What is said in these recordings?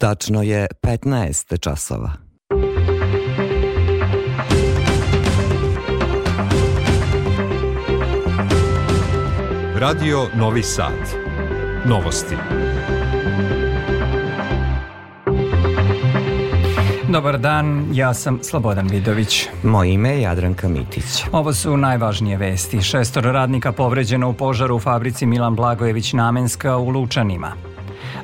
Tačno je 15 časova. Radio Novi Sad. Novosti. Dobar dan, ja sam Slobodan Vidović. Moje ime je Jadranka Mitić. Ovo su najvažnije vesti. Šestor radnika povređeno u požaru u fabrici Milan Blagojević Namenska u Lučanima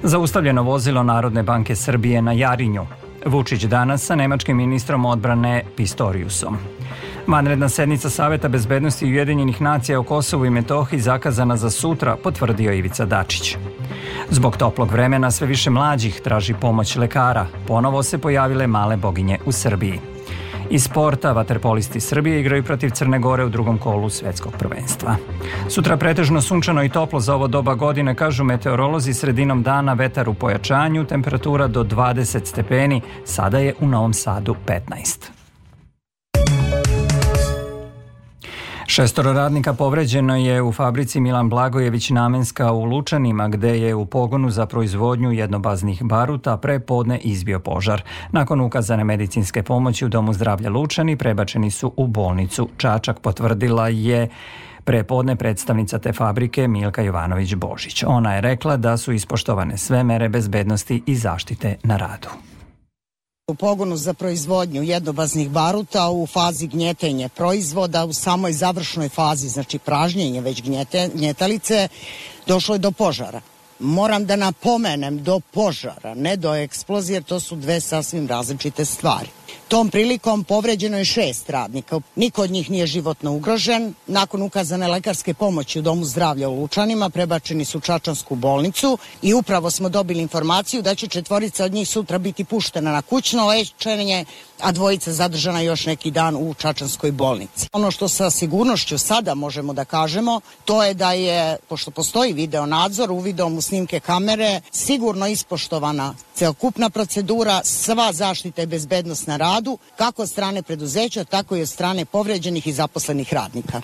zaustavljeno vozilo Narodne banke Srbije na Jarinju. Vučić danas sa nemačkim ministrom odbrane Pistoriusom. Vanredna sednica Saveta bezbednosti Ujedinjenih nacija o Kosovu i Metohiji zakazana za sutra, potvrdio Ivica Dačić. Zbog toplog vremena sve više mlađih traži pomoć lekara. Ponovo se pojavile male boginje u Srbiji. Iz sporta vaterpolisti Srbije igraju protiv Crne Gore u drugom kolu svetskog prvenstva. Sutra pretežno sunčano i toplo za ovo doba godine, kažu meteorolozi, sredinom dana vetar u pojačanju, temperatura do 20 stepeni, sada je u Novom Sadu 15. Šestoro radnika povređeno je u fabrici Milan Blagojević Namenska u Lučanima, gde je u pogonu za proizvodnju jednobaznih baruta prepodne izbio požar. Nakon ukazane medicinske pomoći u Domu zdravlja Lučani prebačeni su u bolnicu. Čačak potvrdila je Prepodne predstavnica te fabrike Milka Jovanović Božić. Ona je rekla da su ispoštovane sve mere bezbednosti i zaštite na radu. U pogonu za proizvodnju jednobaznih baruta u fazi gnjetenje proizvoda u samoj završnoj fazi, znači pražnjenje već gnjete, gnjetalice, došlo je do požara. Moram da napomenem do požara, ne do eksplozije, to su dve sasvim različite stvari. Tom prilikom povređeno je šest radnika. Niko od njih nije životno ugrožen. Nakon ukazane lekarske pomoći u Domu zdravlja u Lučanima prebačeni su u Čačansku bolnicu i upravo smo dobili informaciju da će četvorica od njih sutra biti puštena na kućno lečenje a dvojica zadržana još neki dan u Čačanskoj bolnici. Ono što sa sigurnošću sada možemo da kažemo, to je da je, pošto postoji video nadzor, uvidom u snimke kamere, sigurno ispoštovana celokupna procedura, sva zaštita i bezbednost na radu, kako od strane preduzeća, tako i od strane povređenih i zaposlenih radnika.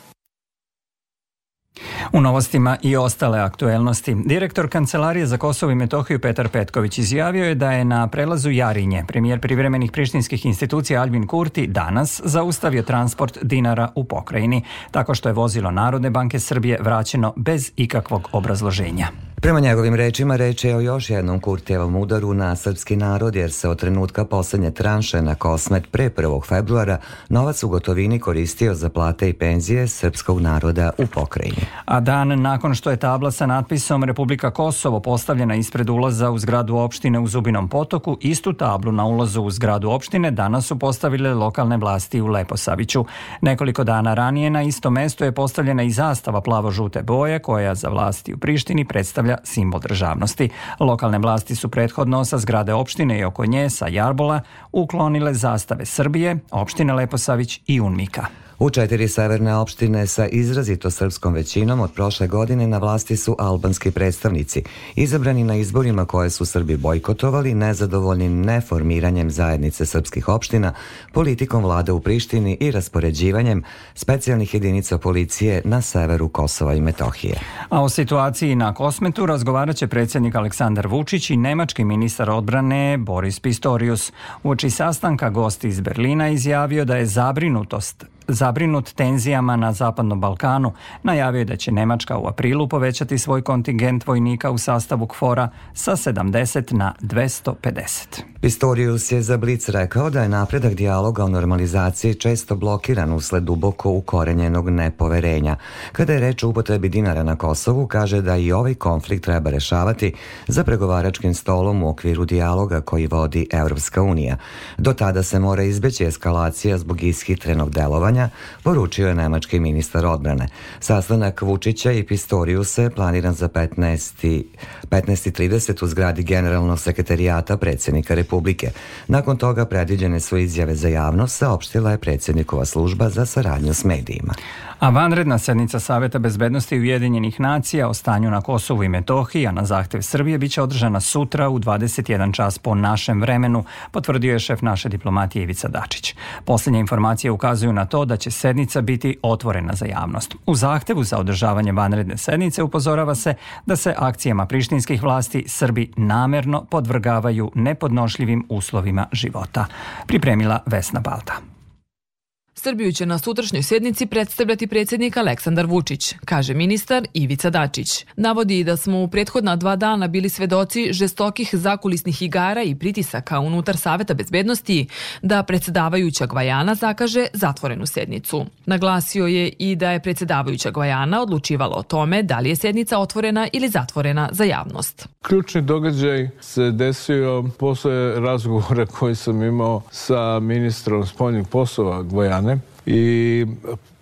U novostima i ostale aktuelnosti, direktor Kancelarije za Kosovo i Metohiju Petar Petković izjavio je da je na prelazu Jarinje premijer privremenih prištinskih institucija Albin Kurti danas zaustavio transport dinara u pokrajini, tako što je vozilo Narodne banke Srbije vraćeno bez ikakvog obrazloženja. Prema njegovim rečima, reč je o još jednom Kurtijevom udaru na srpski narod, jer se od trenutka poslednje tranše na Kosmet pre 1. februara novac u gotovini koristio za plate i penzije srpskog naroda u pokrajini. A dan nakon što je tabla sa natpisom Republika Kosovo postavljena ispred ulaza u zgradu opštine u Zubinom potoku, istu tablu na ulazu u zgradu opštine danas su postavile lokalne vlasti u Leposaviću. Nekoliko dana ranije na isto mesto je postavljena i zastava plavo-žute boje koja za vlasti u Prištini predstavlja predstavlja simbol državnosti. Lokalne vlasti su prethodno sa zgrade opštine i oko nje sa Jarbola uklonile zastave Srbije, opštine Leposavić i Unmika. U četiri severne opštine sa izrazito srpskom većinom od prošle godine na vlasti su albanski predstavnici, izabrani na izborima koje su Srbi bojkotovali, nezadovoljni neformiranjem zajednice srpskih opština, politikom vlade u Prištini i raspoređivanjem specijalnih jedinica policije na severu Kosova i Metohije. A o situaciji na Kosmetu razgovaraće predsjednik Aleksandar Vučić i nemački ministar odbrane Boris Pistorius. Uoči sastanka gosti iz Berlina izjavio da je zabrinutost zabrinut tenzijama na Zapadnom Balkanu, najavio je da će Nemačka u aprilu povećati svoj kontingent vojnika u sastavu KFOR-a sa 70 na 250. Pistorius je za Blitz rekao da je napredak dijaloga o normalizaciji često blokiran usled duboko ukorenjenog nepoverenja. Kada je reč o upotrebi dinara na Kosovu, kaže da i ovaj konflikt treba rešavati za pregovaračkim stolom u okviru dijaloga koji vodi Evropska unija. Do tada se mora izbeći eskalacija zbog ishitrenog delovanja pitanja, poručio je nemački ministar odbrane. Sastanak Vučića i Pistoriusa je planiran za 15. 15.30 u zgradi Generalnog sekretarijata predsjednika Republike. Nakon toga predviđene su izjave za javnost, saopštila je predsjednikova služba za saradnju s medijima. A vanredna sednica Saveta bezbednosti Ujedinjenih nacija o stanju na Kosovu i Metohiji, a na zahtev Srbije, biće održana sutra u 21 čas po našem vremenu, potvrdio je šef naše diplomatije Ivica Dačić. Poslednje informacije ukazuju na to da će sednica biti otvorena za javnost. U zahtevu za održavanje vanredne sednice upozorava se da se akcijama prištinskih vlasti Srbi namerno podvrgavaju nepodnošljivim uslovima života. Pripremila Vesna Balta. Srbiju će na sutrašnjoj sednici predstavljati predsednik Aleksandar Vučić, kaže ministar Ivica Dačić. Navodi i da smo u prethodna dva dana bili svedoci žestokih zakulisnih igara i pritisaka unutar Saveta bezbednosti da predsedavajuća Gvajana zakaže zatvorenu sednicu. Naglasio je i da je predsedavajuća Gvajana odlučivala o tome da li je sednica otvorena ili zatvorena za javnost. Ključni događaj se desio posle razgovora koji sam imao sa ministrom spoljnih poslova Gvajana né E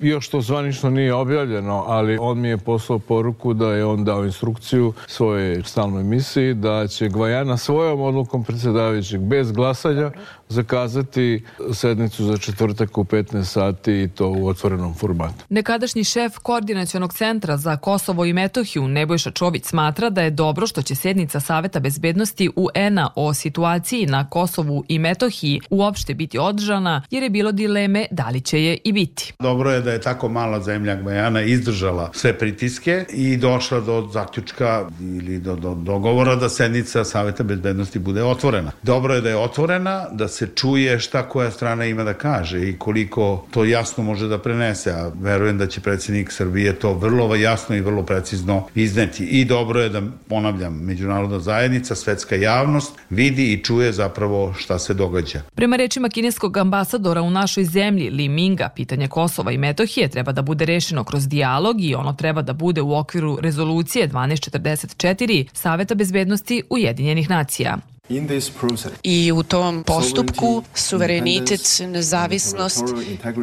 Još to zvanično nije objavljeno, ali on mi je poslao poruku da je on dao instrukciju svoje stalnoj misiji da će Gvajana svojom odlukom predsjedavajućeg bez glasanja zakazati sednicu za četvrtak u 15 sati i to u otvorenom formatu. Nekadašnji šef Koordinacionog centra za Kosovo i Metohiju Nebojša Čović smatra da je dobro što će sednica Saveta bezbednosti UN-a o situaciji na Kosovu i Metohiji uopšte biti održana jer je bilo dileme da li će je i biti. Dobro je da da je tako mala zemlja Gvajana izdržala sve pritiske i došla do zaključka ili do, do dogovora da sednica Saveta bezbednosti bude otvorena. Dobro je da je otvorena, da se čuje šta koja strana ima da kaže i koliko to jasno može da prenese, a verujem da će predsednik Srbije to vrlo jasno i vrlo precizno izneti. I dobro je da, ponavljam, međunarodna zajednica, svetska javnost vidi i čuje zapravo šta se događa. Prema rečima kineskog ambasadora u našoj zemlji, Li Minga, pitanje Kosova i Metohije Metohije treba da bude rešeno kroz dijalog i ono treba da bude u okviru rezolucije 1244 Saveta bezbednosti Ujedinjenih nacija. I u tom postupku suverenitet, nezavisnost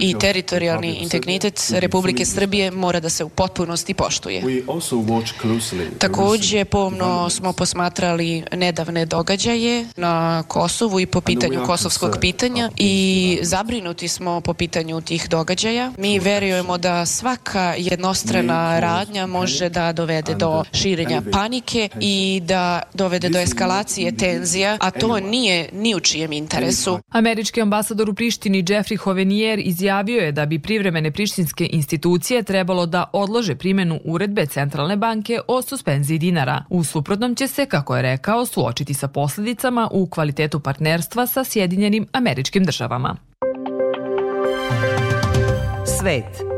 i teritorijalni integritet Republike Srbije mora da se u potpunosti poštuje. Takođe, pomno smo posmatrali nedavne događaje na Kosovu i po pitanju kosovskog uh, pitanja uh, i zabrinuti smo po pitanju tih događaja. Mi verujemo da svaka jednostrana radnja može da dovede do širenja panike i da dovede do eskalacije tenzije invazija, a to nije ni u čijem interesu. Američki ambasador u Prištini Jeffrey Hovenier izjavio je da bi privremene prištinske institucije trebalo da odlože primenu uredbe Centralne banke o suspenziji dinara. U suprotnom će se, kako je rekao, suočiti sa posledicama u kvalitetu partnerstva sa Sjedinjenim američkim državama. Svet.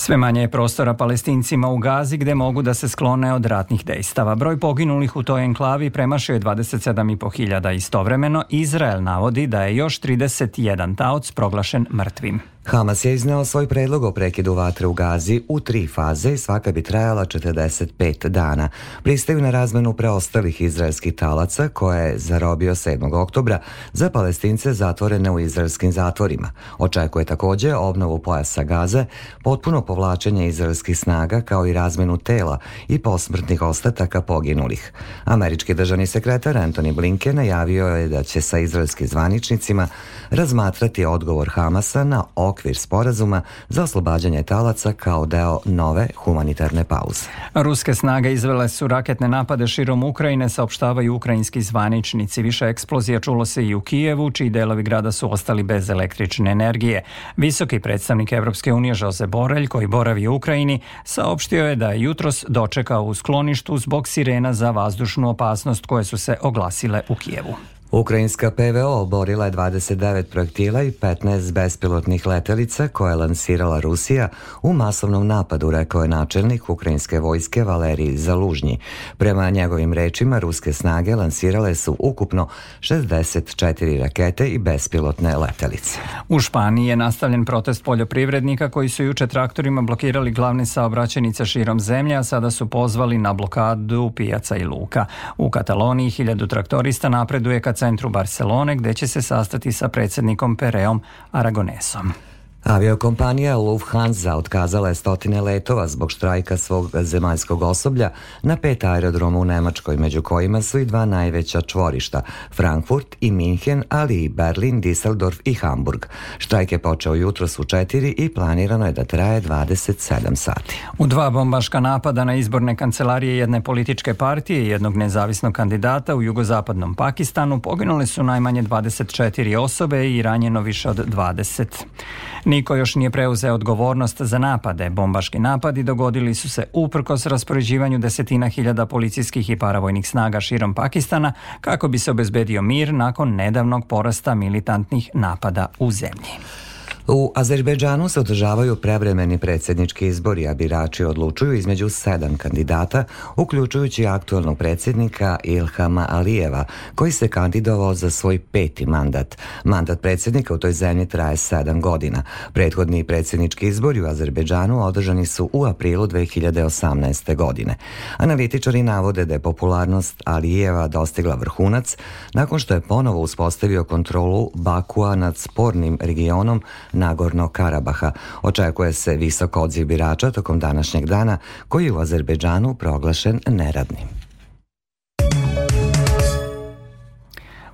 Sve manje je prostora palestincima u Gazi gde mogu da se sklone od ratnih dejstava. Broj poginulih u toj enklavi premašio je 27,5 hiljada. Istovremeno, Izrael navodi da je još 31 taoc proglašen mrtvim. Hamas je izneo svoj predlog o prekidu vatre u Gazi u tri faze i svaka bi trajala 45 dana. Pristaju na razmenu preostalih izraelskih talaca koje je zarobio 7. oktobra za palestince zatvorene u izraelskim zatvorima. Očekuje takođe obnovu pojasa Gaze, potpuno povlačenje izraelskih snaga kao i razmenu tela i posmrtnih ostataka poginulih. Američki državni sekretar Antony Blinken najavio je da će sa izraelskim zvaničnicima razmatrati odgovor Hamasa na ok okvir sporazuma za oslobađanje talaca kao deo nove humanitarne pauze. Ruske snage izvele su raketne napade širom Ukrajine, saopštavaju ukrajinski zvaničnici. Više eksplozija čulo se i u Kijevu, čiji delovi grada su ostali bez električne energije. Visoki predstavnik Evropske unije Jose Borelj, koji boravi u Ukrajini, saopštio je da je jutros dočekao u skloništu zbog sirena za vazdušnu opasnost koje su se oglasile u Kijevu. Ukrajinska PVO oborila je 29 projektila i 15 bespilotnih letelica koje je lansirala Rusija u masovnom napadu, rekao je načelnik ukrajinske vojske Valerij Zalužnji. Prema njegovim rečima, ruske snage lansirale su ukupno 64 rakete i bespilotne letelice. U Španiji je nastavljen protest poljoprivrednika koji su juče traktorima blokirali glavne saobraćenice širom zemlje, a sada su pozvali na blokadu pijaca i luka. U Kataloniji hiljadu traktorista napreduje ka centru Barcelone gde će se sastati sa predsednikom Pereom Aragonesom. Aviokompanija Lufthansa otkazala je stotine letova zbog štrajka svog zemaljskog osoblja na pet aerodroma u Nemačkoj, među kojima su i dva najveća čvorišta, Frankfurt i Minhen, ali i Berlin, Düsseldorf i Hamburg. Štrajk je počeo jutros u četiri i planirano je da traje 27 sati. U dva bombaška napada na izborne kancelarije jedne političke partije i jednog nezavisnog kandidata u jugozapadnom Pakistanu poginule su najmanje 24 osobe i ranjeno više od 20. Niko još nije preuzeo odgovornost za napade. Bombaški napadi dogodili su se uprkos raspoređivanju desetina hiljada policijskih i paravojnih snaga širom Pakistana kako bi se obezbedio mir nakon nedavnog porasta militantnih napada u zemlji. U Azerbejdžanu se održavaju prevremeni predsednički izbori, a birači odlučuju između sedam kandidata, uključujući aktualnog predsednika Ilhama Alijeva, koji se kandidovao za svoj peti mandat. Mandat predsednika u toj zemlji traje sedam godina. Prethodni predsednički izbori u Azerbejdžanu održani su u aprilu 2018. godine. Analitičari navode da je popularnost Alijeva dostigla vrhunac nakon što je ponovo uspostavio kontrolu Bakua nad spornim regionom Nagornog Karabaha. Očekuje se visok odziv birača tokom današnjeg dana koji je u Azerbejdžanu proglašen neradnim.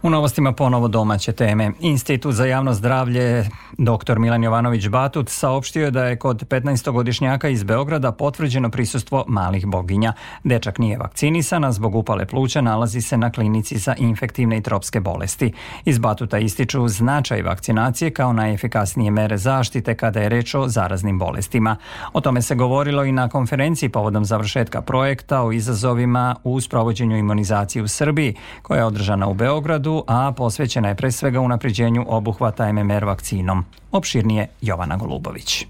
U novostima ponovo domaće teme. Institut za javno zdravlje dr. Milan Jovanović Batut saopštio je da je kod 15-godišnjaka iz Beograda potvrđeno prisustvo malih boginja. Dečak nije vakcinisan, zbog upale pluća nalazi se na klinici za infektivne i tropske bolesti. Iz Batuta ističu značaj vakcinacije kao najefikasnije mere zaštite kada je reč o zaraznim bolestima. O tome se govorilo i na konferenciji povodom završetka projekta o izazovima u sprovođenju imunizacije u Srbiji, koja je održana u Beogradu a posvećena je pre svega unapređenju obuhvata MMR vakcinom. Opširnije Jovana Golubović.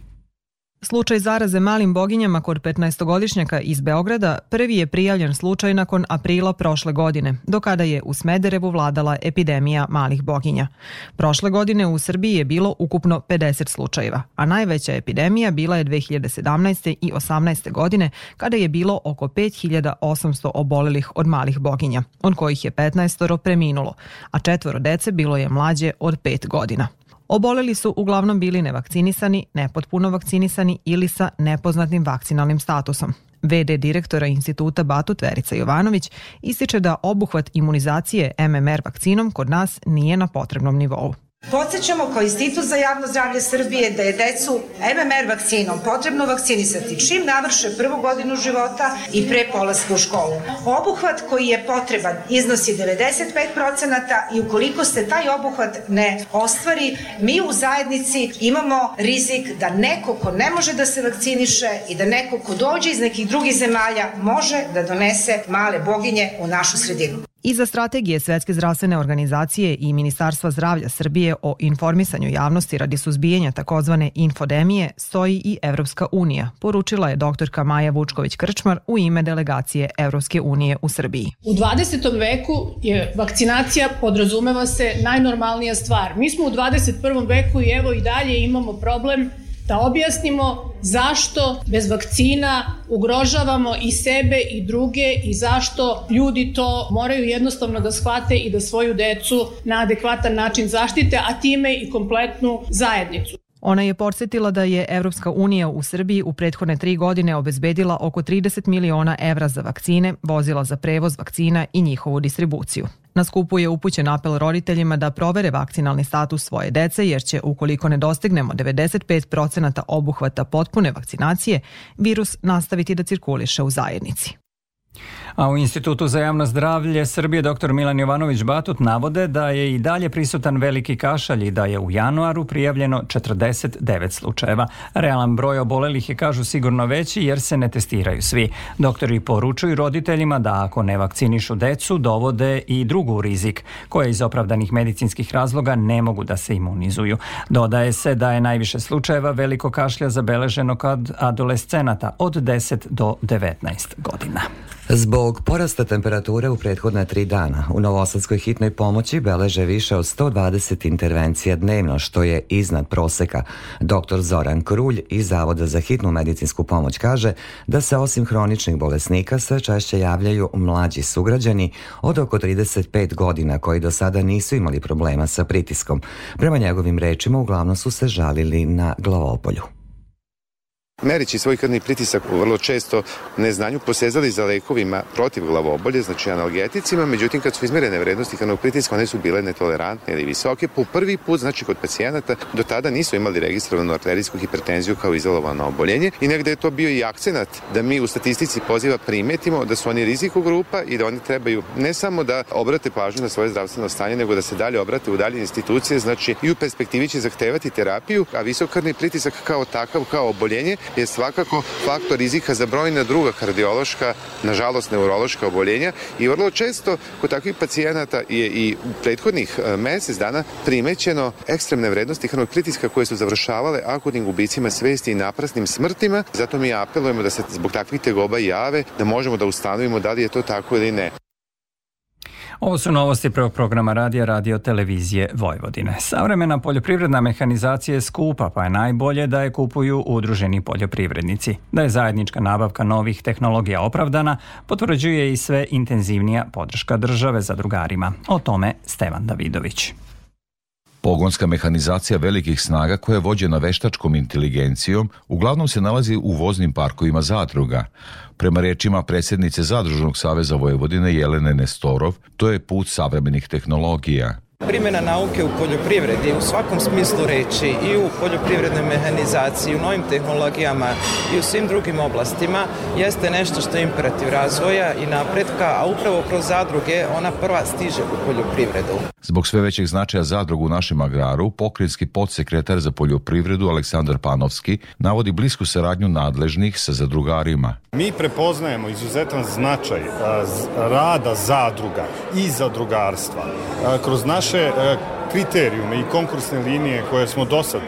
Slučaj zaraze malim boginjama kod 15-godišnjaka iz Beograda prvi je prijavljen slučaj nakon aprila prošle godine, do kada je u Smederevu vladala epidemija malih boginja. Prošle godine u Srbiji je bilo ukupno 50 slučajeva, a najveća epidemija bila je 2017. i 18. godine kada je bilo oko 5800 obolelih od malih boginja, od kojih je 15 preminulo, a četvoro dece bilo je mlađe od 5 godina. Oboleli su uglavnom bili nevakcinisani, nepotpuno vakcinisani ili sa nepoznatim vakcinalnim statusom. VD direktora instituta Batu Tverica Jovanović ističe da obuhvat imunizacije MMR vakcinom kod nas nije na potrebnom nivou. Podsećamo kao Institut za javno zdravlje Srbije da je decu MMR vakcinom potrebno vakcinisati čim navrše prvu godinu života i pre polaska u školu. Obuhvat koji je potreban iznosi 95% i ukoliko se taj obuhvat ne ostvari, mi u zajednici imamo rizik da neko ko ne može da se vakciniše i da neko ko dođe iz nekih drugih zemalja može da donese male boginje u našu sredinu. Iza strategije Svetske zdravstvene organizacije i Ministarstva zdravlja Srbije o informisanju javnosti radi suzbijanja takozvane infodemije stoji i Evropska unija, poručila je doktorka Maja Vučković-Krčmar u ime delegacije Evropske unije u Srbiji. U 20. veku je vakcinacija podrazumeva se najnormalnija stvar. Mi smo u 21. veku i evo i dalje imamo problem da objasnimo zašto bez vakcina ugrožavamo i sebe i druge i zašto ljudi to moraju jednostavno da shvate i da svoju decu na adekvatan način zaštite, a time i kompletnu zajednicu. Ona je podsjetila da je Evropska unija u Srbiji u prethodne tri godine obezbedila oko 30 miliona evra za vakcine, vozila za prevoz vakcina i njihovu distribuciju. Na skupu je upućen apel roditeljima da provere vakcinalni status svoje dece jer će ukoliko ne dostignemo 95% obuhvata potpune vakcinacije, virus nastaviti da cirkuliše u zajednici. A u Institutu za javno zdravlje Srbije dr. Milan Jovanović Batut navode da je i dalje prisutan veliki kašalj i da je u januaru prijavljeno 49 slučajeva. Realan broj obolelih je kažu sigurno veći jer se ne testiraju svi. Doktori poručuju roditeljima da ako ne vakcinišu decu dovode i drugu rizik koje iz opravdanih medicinskih razloga ne mogu da se imunizuju. Dodaje se da je najviše slučajeva veliko kašlja zabeleženo kod adolescenata od 10 do 19 godina. Zbog porasta temperature u prethodna tri dana u Novosadskoj hitnoj pomoći beleže više od 120 intervencija dnevno, što je iznad proseka. Dr. Zoran Krulj iz Zavoda za hitnu medicinsku pomoć kaže da se osim hroničnih bolesnika sve češće javljaju mlađi sugrađani od oko 35 godina koji do sada nisu imali problema sa pritiskom. Prema njegovim rečima uglavnom su se žalili na Glavopolju. Merići svoj krvni pritisak vrlo često neznanju posezali za lekovima protiv glavobolje, znači analgeticima, međutim kad su izmerene vrednosti krvnog pritiska one su bile netolerantne ili visoke. Po prvi put, znači kod pacijenata, do tada nisu imali registrovanu arterijsku hipertenziju kao izolovano oboljenje i negde je to bio i akcenat da mi u statistici poziva primetimo da su oni riziku grupa i da oni trebaju ne samo da obrate pažnju na svoje zdravstveno stanje, nego da se dalje obrate u dalje institucije, znači i u perspektivi će zahtevati terapiju, a visok krvni pritisak kao takav, kao oboljenje, je svakako faktor rizika za brojna druga kardiološka, nažalost neurološka oboljenja i vrlo često kod takvih pacijenata je i u prethodnih e, mesec dana primećeno ekstremne vrednosti krvnog pritiska koje su završavale akutnim gubicima svesti i naprasnim smrtima. Zato mi apelujemo da se zbog takvih tegoba jave, da možemo da ustanovimo da li je to tako ili ne. Ovo su novosti prvog programa radija Radio Televizije Vojvodine. Savremena poljoprivredna mehanizacija je skupa, pa je najbolje da je kupuju udruženi poljoprivrednici. Da je zajednička nabavka novih tehnologija opravdana, potvrđuje i sve intenzivnija podrška države za drugarima. O tome Stevan Davidović. Pogonska mehanizacija velikih snaga koja je vođena veštačkom inteligencijom uglavnom se nalazi u voznim parkovima zadruga. Prema rečima predsjednice Zadružnog saveza Vojvodine Jelene Nestorov, to je put savremenih tehnologija – Primjena nauke u poljoprivredi u svakom smislu reći i u poljoprivrednoj mehanizaciji, u novim tehnologijama i u svim drugim oblastima jeste nešto što je imperativ razvoja i napretka, a upravo kroz zadruge ona prva stiže u poljoprivredu. Zbog sve većeg značaja zadrugu u našem agraru, pokrinjski podsekretar za poljoprivredu Aleksandar Panovski navodi blisku saradnju nadležnih sa zadrugarima. Mi prepoznajemo izuzetan značaj rada zadruga i zadrugarstva kroz naš наши kriterijume i konkursne linije koje smo do sad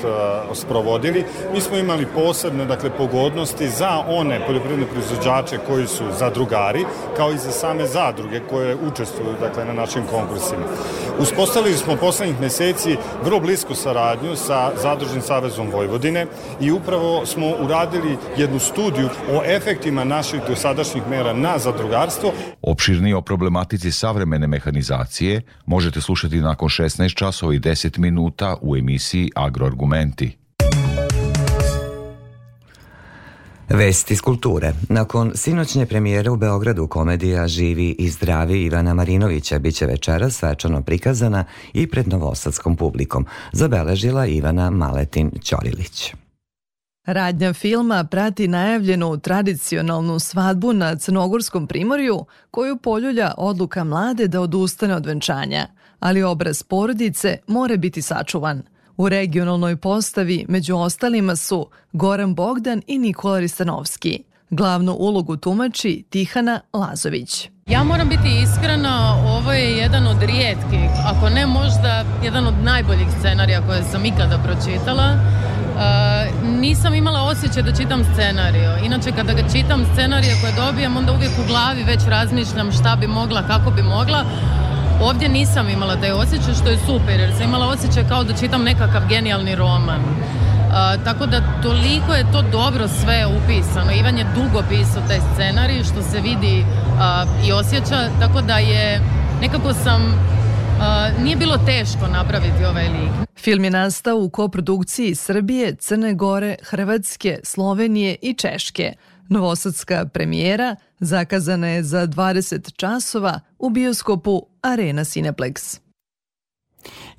sprovodili, mi smo imali posebne dakle, pogodnosti za one poljoprivredne proizvođače koji su zadrugari, kao i za same zadruge koje učestvuju dakle, na našim konkursima. Uspostavili smo poslednjih meseci vrlo blisku saradnju sa Zadružnim savezom Vojvodine i upravo smo uradili jednu studiju o efektima naših dosadašnjih mera na zadrugarstvo. Opširni o problematici savremene mehanizacije možete slušati nakon 16 časa časova i 10 minuta u emisiji Agroargumenti. Vesti iz kulture. Nakon sinoćnje premijere u Beogradu komedija Živi i zdravi Ivana Marinovića biće večera svečano prikazana i pred novosadskom publikom, zabeležila Ivana Maletin Ćorilić. Radnja filma prati najavljenu tradicionalnu svadbu na Crnogorskom primorju koju poljulja odluka mlade da odustane od venčanja – ali obraz porodice mora biti sačuvan. U regionalnoj postavi među ostalima su Goran Bogdan i Nikola Ristanovski. Glavnu ulogu tumači Tihana Lazović. Ja moram biti iskrena, ovo je jedan od rijetkih, ako ne možda jedan od najboljih scenarija koje sam ikada pročitala. Uh, nisam imala osjećaj da čitam scenariju. Inače, kada ga čitam scenarije koje dobijem, onda uvijek u glavi već razmišljam šta bi mogla, kako bi mogla. Ovdje nisam imala taj osjećaj što je super jer sam imala osjećaj kao da čitam nekakav genijalni roman. Uh, tako da toliko je to dobro sve upisano. Ivan je dugo pisao taj scenarij što se vidi uh, i osjeća, tako da je nekako sam Uh, nije bilo teško napraviti ovaj lik. Film je nastao u koprodukciji Srbije, Crne Gore, Hrvatske, Slovenije i Češke, Novosadska premijera zakazana je za 20 časova u bioskopu Arena Cineplex.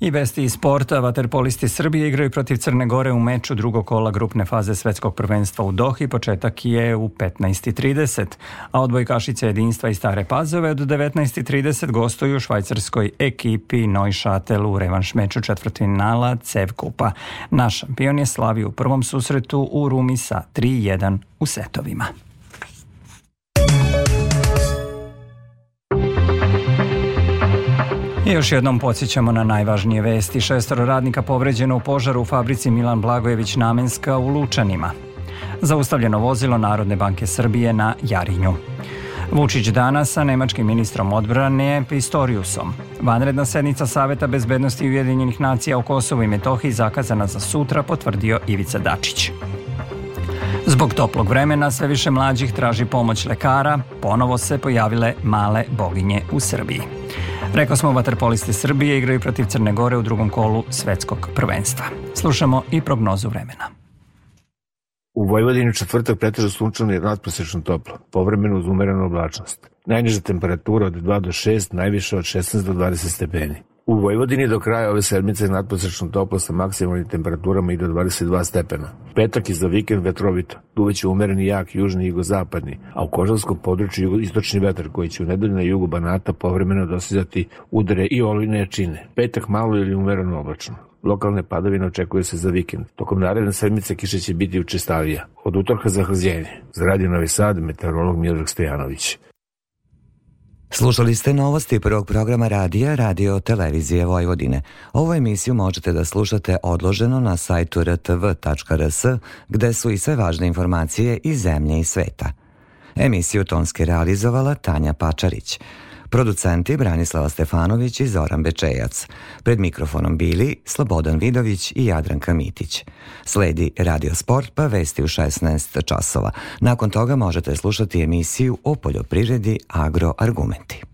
I vesti iz sporta, vaterpolisti Srbije igraju protiv Crne Gore u meču drugog kola grupne faze svetskog prvenstva u Dohi, početak je u 15.30, a odbojkašice jedinstva i stare pazove od 19.30 gostuju švajcarskoj ekipi Neuchâtel u revanš meču četvrtinala Cev Kupa. Naš šampion je slavio u prvom susretu u Rumi sa 3-1 u setovima. I još jednom podsjećamo na najvažnije vesti. Šestoro radnika povređeno u požaru u fabrici Milan Blagojević Namenska u Lučanima. Zaustavljeno vozilo Narodne banke Srbije na Jarinju. Vučić danas sa nemačkim ministrom odbrane Pistoriusom. Vanredna sednica Saveta bezbednosti Ujedinjenih nacija o Kosovu i Metohiji zakazana za sutra potvrdio Ivica Dačić. Zbog toplog vremena sve više mlađih traži pomoć lekara, ponovo se pojavile male boginje u Srbiji. Rekao smo, vaterpolisti Srbije igraju protiv Crne Gore u drugom kolu svetskog prvenstva. Slušamo i prognozu vremena. U Vojvodini četvrtak pretežno sunčano i nadprosečno toplo, povremeno uz umerenu oblačnost. Najniža temperatura od 2 do 6, najviše od 16 do 20 stepeni. U Vojvodini do kraja ove sedmice nadposečno toplo sa maksimalnim temperaturama i do 22 stepena. Petak i za vikend vetrovito. Duveće umereni jak južni i jugozapadni, a u Kožanskom području istočni vetar koji će u nedelju na jugu Banata povremeno dosizati udare i oline čine. Petak malo ili umereno oblačno lokalne padavine očekuju se za vikend. Tokom naredne sedmice kiše će biti učestavija. Od utorka za hrzljenje. Za Novi Sad, meteorolog Miodrag Stojanović. Slušali ste novosti prvog programa radija Radio Televizije Vojvodine. Ovu emisiju možete da slušate odloženo na sajtu rtv.rs, gde su i sve važne informacije iz zemlje i sveta. Emisiju tonski realizovala Tanja Pačarić. Producenti Branislava Stefanović i Zoran Bečejac. Pred mikrofonom bili Slobodan Vidović i Jadranka Mitić. Sledi Radio Sport pa vesti u 16 časova. Nakon toga možete slušati emisiju o poljoprivredi Argumenti.